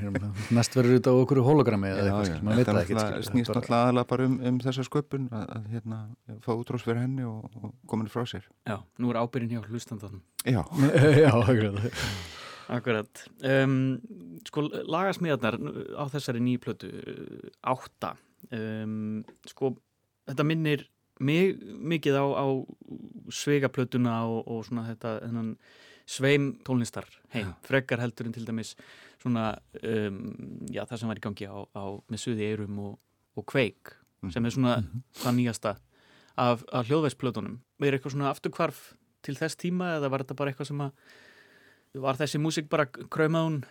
Næst verður þetta okkur hologrammi þetta snýst náttúrulega aðalega bara um, um þessa sköpun að, að hérna, fá útrás fyrir henni og, og komin frá sér. Já, nú er ábyrðin hjá hlustandanum. Já, (laughs) já, akkurat. Akkurat. Um, sko, lagasmíðarnar á þessari nýju plötu, uh, átta, um, sko, þetta minnir mig, mikið á, á sveigaplötuna og, og svona þetta, þennan sveim tónlistar heim, frekar heldur en til dæmis svona, um, já, það sem var í gangi á, á með suði eirum og, og kveik, sem er svona það nýjasta af, af hljóðvægsplötunum. Er eitthvað svona afturkvarf til þess tíma eða var þetta bara eitthvað sem að var þessi músík bara kraumaðun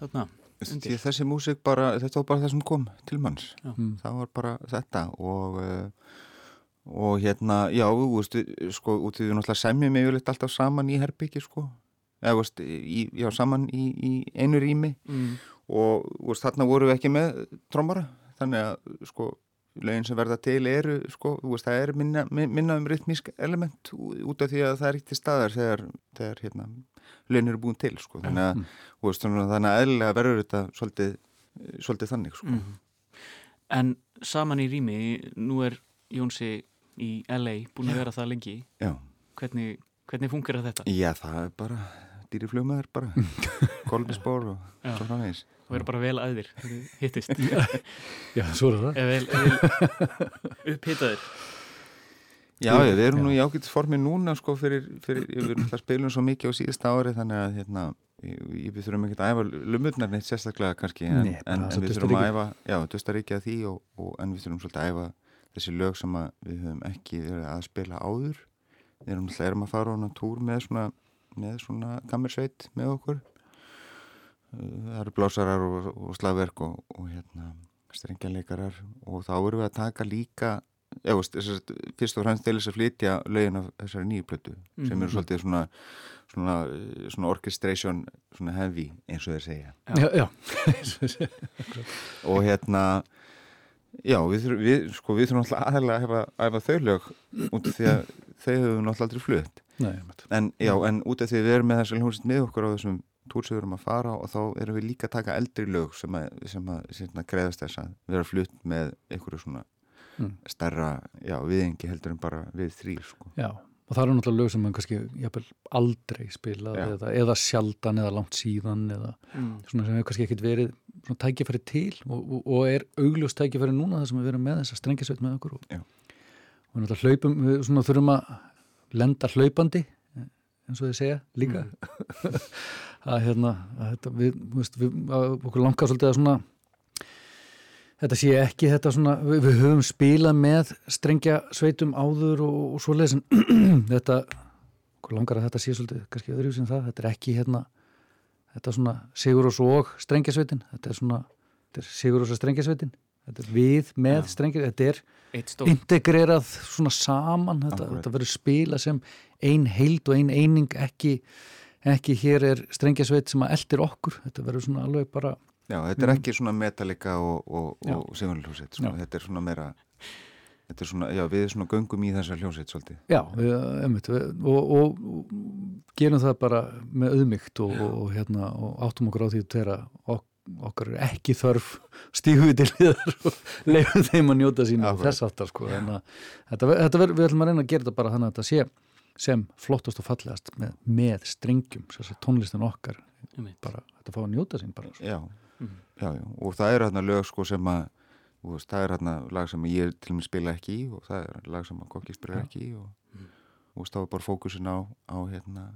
þarna? Því þessi músík bara, þetta var bara það sem kom til manns. Mm. Það var bara þetta og, uh, og hérna, já, við, sko, út í því náttúrulega semjum yfirleitt alltaf saman í herbyggi, sko. Eða, veist, í, já, saman í, í einu rými Mm. og, veist, þarna vorum við ekki með trommara, þannig að, sko, lögin sem verða til eru, sko, þú veist, það er minna, minna um rytmísk element út af því að það er ekki til staðar þegar, þegar hérna, lögin eru búin til, sko, þannig að, veist, svona, þannig að eðlilega verður þetta svolítið, svolítið þannig, sko. Mm. En saman í rými, nú er Jónsi í LA búin að vera það lengi. Já. hvernig, hvernig funkar þetta? Já, það er bara dýri flugmaður bara, (laughs) kolbisbor og svo framvegis. Það verður bara vel aðir hittist. (laughs) Já, svo er það. Eða vel, vel upphitaðir. Já, við erum nú í ágætis formi núna sko fyrir, fyrir við erum alltaf spilum svo mikið á síðasta ári þannig að hérna, við, við þurfum ekki að æfa lumurnar neitt sérstaklega kannski en, Nei, en, en við þurfum að æfa, já, dusta ríkja því og, og, en við þurfum svolítið að æfa þessi lög sem að við höfum ekki verið að spila áður. Við erum alltaf erum að fara á hana túr með svona, með svona kammersveit með okkur. Það eru blásarar og, og slagverk og, og hérna strengjanleikarar og þá erum við að taka líka þessar, fyrst og fremst til þess að flytja lögin af þessari nýju plötu sem eru Mhm. svolítið svona, svona, svona orchestration svona heavy eins og þeir segja. Já, já. og hérna já, við, þurfum- við, sko, við þurfum alltaf aðeins að æfa þau lög út af því að þau hefur náttúrulega aldrei flutt. Nei, en já, en út af því við erum með þessari hljómsveit með okkur á þessum túr sem við erum að fara og þá erum við líka að taka eldri lög sem að, sem að, sem að greiðast þess að vera flutt með einhverju svona Mm. stærra, já, viðengi heldur en bara við þrýr, sko. Já, og það eru náttúrulega lög sem mann kannski jafnvel, aldrei spilað Já. eða, eða sjaldan eða langt síðan eða mm. svona sem hefur kannski ekkert verið svona tækifæri til og, og, og er augljós tækifæri núna þar sem við erum með þessa strengisveit með okkur og, og við náttúrulega hlaupum, við svona þurfum að lenda hlaupandi eins og þið segja líka (laughs) að hérna að þetta, við, veist, við, að okkur langar svolítið að svona þetta sé ekki þetta svona, við, við höfum spilað með strengja sveitum áður og, og svoleiðis en (clears throat) þetta, okkur langar að þetta sé svolítið kannski öðru sem það, þetta er ekki hérna þetta er svona Sigur og og strengjasveitin, þetta er svona þetta er Sigur og strengjasveitin þetta er við með Já. strengjasveitin, þetta er integrerað svona saman. Þetta, þetta verður spila sem ein heild og ein eining. Ekki, ekki hér er strengjasveit sem að eldir okkur, þetta verður svona alveg bara Já, þetta er ekki svona Metallica og, og, og Sigurljósett, sko. Þetta er svona meira þetta er svona, já, við svona göngum í þessa hljósett svolítið. Já, við, einmitt, við, og, og, gerum það bara með auðmygt og, og, hérna, og áttum okkur á því þegar ok, okkar er ekki þörf (laughs) stígu við til liðar og leifum þeim að njóta sín og þess aftar sko. en að, þetta, þetta ver, við ætlum að reyna að gera þetta bara þannig að þetta sé sem flottast og fallegast með, með strengjum, að tónlistin okkar Einmitt. bara, þetta fá að njóta sín bara sko. Já, Mhm. já, já, og það eru hérna lög sko sem að, þú veist, það er hérna lag sem ég til og með spila ekki í og það er lag sem að kokki spila Já. ekki í og, og stáðu bara fókusin á, á hérna,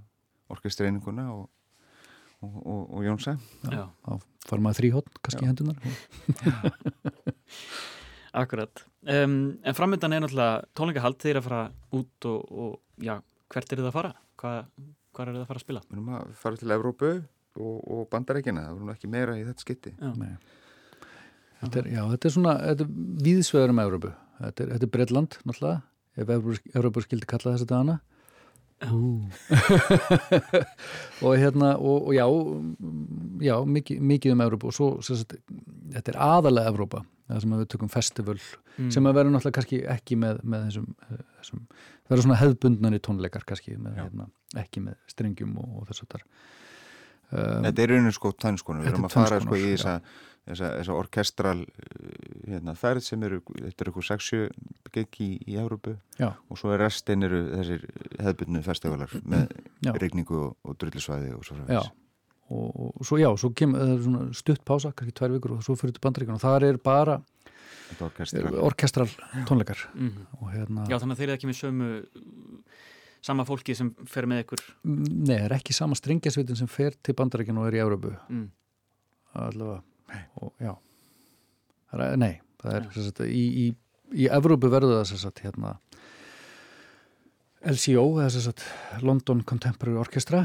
orkestreininguna og, og, og, og Jónsa. Já, þá fara maður þrýhótt kannski í hendunar (laughs) akkurat um, En framöndan er náttúrulega tónleikahald þeir að fara út og, og já, hvert er þið að fara? Hvað, hvað er þið að fara að spila? Við erum að fara til Evrópu og, og bandarækina, það voru nú ekki meira í þetta skytti. Já, Nei. Þetta er, já, þetta er svona, þetta er víðsvegar um Európu. Þetta er, þetta er Bretland, náttúrulega, ef Evrópu skildi kalla þess að dana. (laughs) og hérna, og, og já, já, mikið, mikið um Európu og svo, sagt, þetta er aðalega Európa, það sem við tökum festival, Mm. sem að vera náttúrulega kannski ekki með, með þessum, þessum vera svona hefðbundnari tónleikar kannski, með, hérna, ekki með strengjum og, og þess að þar. Um, Þetta er rauninu sko tannskonu, við erum er að fara sko í þessa, þessa, þessa orkestral hérna, ferð sem eru, þetta er eitthvað 6-7 gig í, í Európu og svo er restin eru þessir hefðbundnu festivalar með Já. rigningu og, og drullisvæði og svo Já, fræðis. og, og svo já, svo kemur það er svona stutt pása, kannski tvær vikur og svo fyrir til bandaríkun og það er bara orkestral. orkestral tónleikar Mhm. og hérna, Já, þannig að þeir eru ekki með sömu sama fólki sem fer með ykkur? Nei, það er ekki sama strengjasveitin sem fer til bandaríkun og er í Európu mm. allavega, og já. Það er, nei, það er sem sagt, í, í, í Európu verður það sem sagt hérna LCO, sagt London Contemporary Orchestra.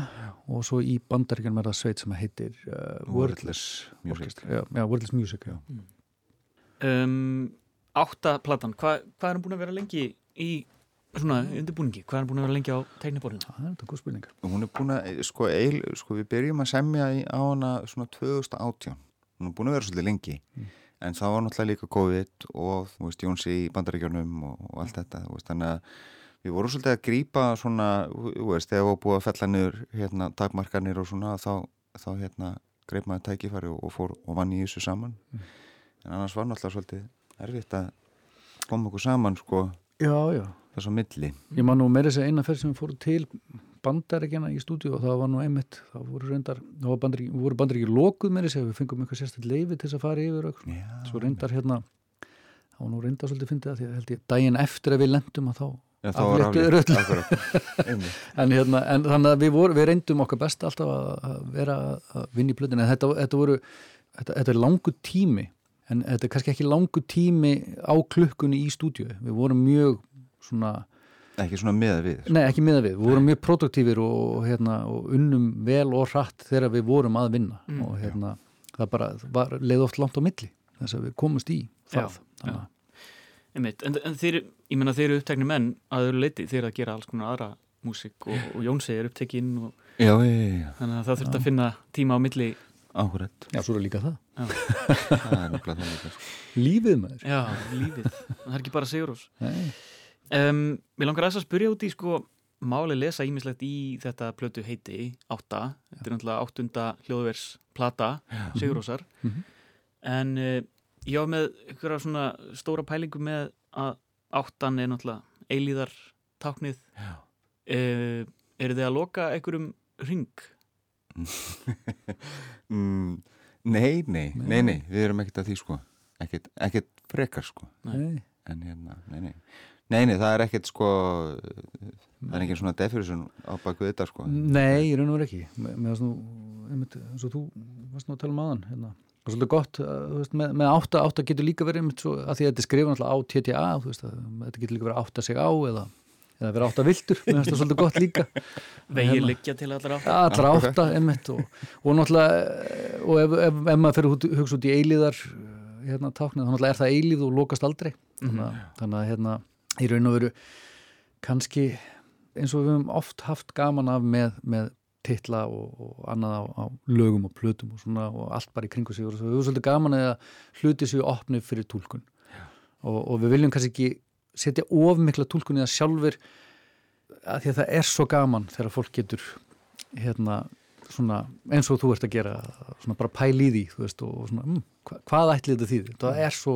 Og svo í bandaríkun verða sveit sem heitir uh, Wordless Music. Orchestra, já, já, Wordless Music, já. Um, Átta platan, Hva, hvað er hann búin að vera lengi í svona undirbúningi? Hvað er hann búin að vera lengi á teikniborðinu? Það er þetta góð spurning Hún er búin að, sko, eil, sko, við byrjum að semja í, á hana svona 2018. Hún er búin að vera svolítið lengi. En það var náttúrulega líka COVID og, þú veist, Jónsi í bandaríkjörnum og, og allt þetta, veist, þannig að við vorum svolítið að grípa svona, þú veist, þegar við búið að fella niður, hérna, takmarkanir og svona, þá, þá hérna, greip maður tækifæri og, og fór og vann í þessu saman. En annars var náttúrulega svolítið erfitt að koma okkur saman, sko, Já, já þess á milli. Ég man nú meira þess að eina ferð sem fórum til bandaríkjana í stúdíu og það var nú einmitt, það voru voru bandaríki lokuð meira þess að við fengum eitthvað sérstætt leifi til þess að fara yfir og Já, svo reyndar hérna, var nú reyndar svolítið fyndið að því að held ég daginn eftir að við lendum að þá, Já, þá afléttu (laughs) en hérna, en þannig að við, voru, við reyndum okkar best alltaf að, að vera að vinna í plötinu, en þetta, þetta voru, þetta, þetta er langu tími, en þetta er kannski ekki langu tími á klukkunni í stúdíu, við vorum mjög svona ekki svona með við Nei, ekki miða við, við vorum mjög produktífir og, hérna, og unnum vel og hratt þegar við vorum að vinna. Mm, og hérna, það bara var, leið oft langt á milli þess að við komumst í það. Já, Þannig að- Einmitt, en, en þeir, ég menna þeir eru upptekni menn að öðru leiti, þeir eru að gera alls konar aðra músík og, og Jónsi er upptekinn og já, já, já, já, þannig að það þurft að finna tíma á milli. Áhverjett Já, svo er líka það. (laughs) Það er náttúrulega það líka sko. Lífið maður. Já, lífið, það er ekki bara Sigurós Nei. Um, Mér langar aðeins að spyrja út í sko máli lesa ímislegt í þetta plötu heiti átta, þetta er náttúrulega áttunda hljóðvers plata Mhm. en uh, ég var með ykkur svona stóra pælingu með að áttan er náttúrulega eilíðar táknið Já. uh, eru þið að loka einhverjum ring? (laughs) mm, nei, nei, nei, nei, við erum ekkert að því sko. Ekkert frekar sko. Nei. en hérna, nei, nei Nei, nei, það er ekkert sko það er ekki svona definition á baku þetta sko. Nei, ég raun og verið ekki. Með, með þess nú, einmitt, eins og þú varst nú að tala um aðan hérna. það er svolítið gott að, þú veist, með, með átta, átta getur líka verið einmitt svo, að því að þetta er skrifað náttúrulega á TTA þú veist, að, þetta getur líka verið að átta sig á eða, eða verið átta vildur, mér finnst það svolítið gott líka. (laughs) Vegið Hérna. liggja til allar átt? Ja, allra átta, einmitt og, og náttúrulega, og ef, ef, ef maður hugsa út í eilíðar hérna táknið, þá náttúrulega er það eilíð og lokast aldrei. Þannig að, þannig að hérna, í raun og veru kannski eins og við höfum oft haft gaman af með, með titla og, og annað á, á lögum og plötum og svona og allt bara í kringu sig og svo við höfum svolítið gaman að hluti séu opnið fyrir tólkun og, og við viljum kannski ekki setja of mikla tólkun í það sjálfur að því að það er svo gaman þegar fólk getur hérna svona eins og þú ert að gera svona bara pæl í því þú veist og svona mm, hva, hvað ætli þetta þýðir það er svo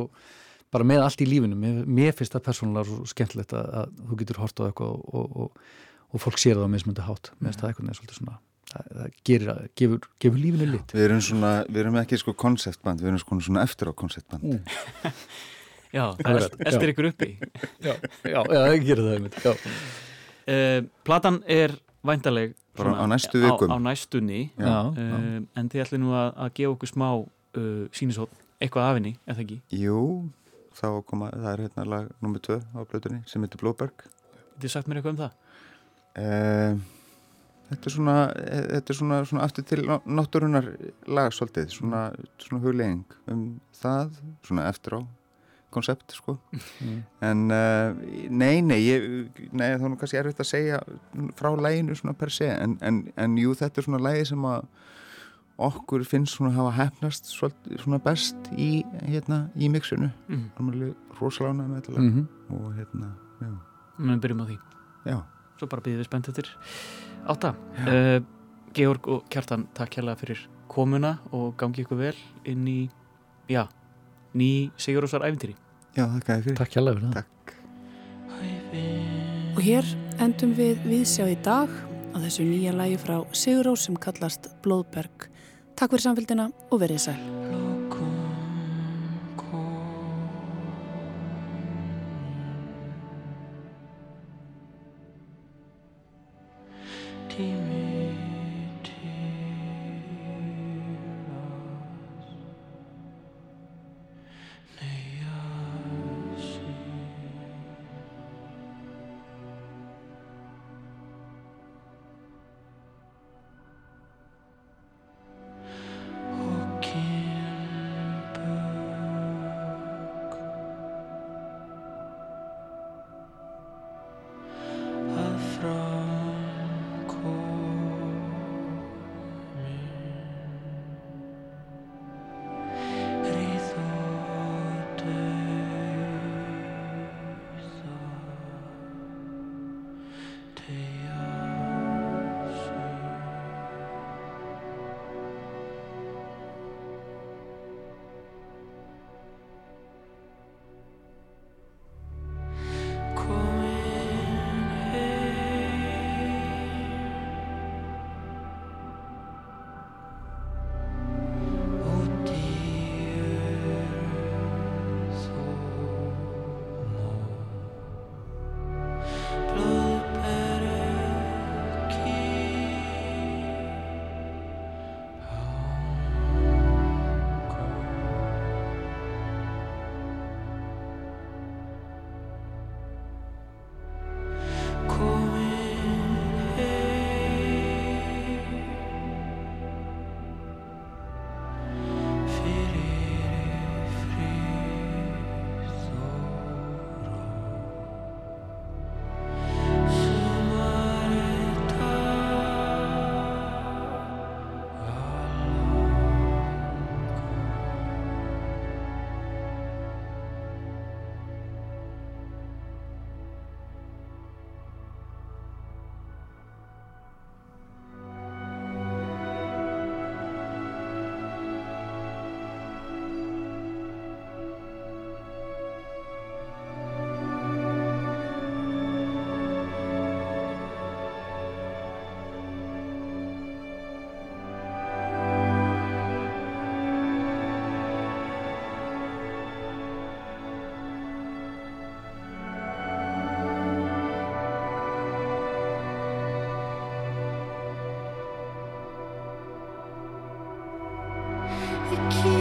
bara með allt í lífinu. Mér, mér finnst það persónulega svo skemmtilegt að, að þú getur hort á eitthvað og, og, og, og fólk sér það á mismundi hátt. Mér finnst það eitthvað neða svolítið svona það, gerir, gefur, gefur lífinu lit. Við erum svona, við erum ekki sko konceptband, við erum sko svona eftir á konceptband Mm. Já, það er eldir ykkur uppi. Já, já, já það gerir það einmitt, já. uh, Platan er væntaleg svona á næstu vikum. á, á næstunni. Já, já. uh, en þið ætlum nú að, að gefa okkur smá uh, sínisótt, eitthvað af henni, eða ekki? Jú, þá koma, það er hérna lag nummer 2 á blötunni sem heitir Blóberg Þið sagt mér eitthvað um það? uh, Þetta er svona þetta er svona, svona aftur til ná- náttúrunar lag svolítið, svona, svona huglegging um það, svona eftir á konsept sko Mm. en uh, nei, nei, ég, nei þá er nú kannski erfitt að segja frá læginu svona per se en, en, en jú, þetta er svona lægi sem að okkur finnst svona hafa hefnast svona best í hérna, í mixinu. Mm. alveg rosalána með þetta Mm og hérna, já, Við byrjum á því. Já. Svo bara býðum við spennt eftir. Átta uh, Georg og Kjartan, takk hérlega fyrir komuna og gangi ykkur vel inn í, já, ný Sigurósar æfintýri Já, þakka þér fyrir. Takk hjá fyrir það. Takk. Og hér endum við viðsjá í dag á þessu nýja lægi frá Sigurós sem kallast Blóðberg. Takk fyrir samfélgina og verið sæl. the key.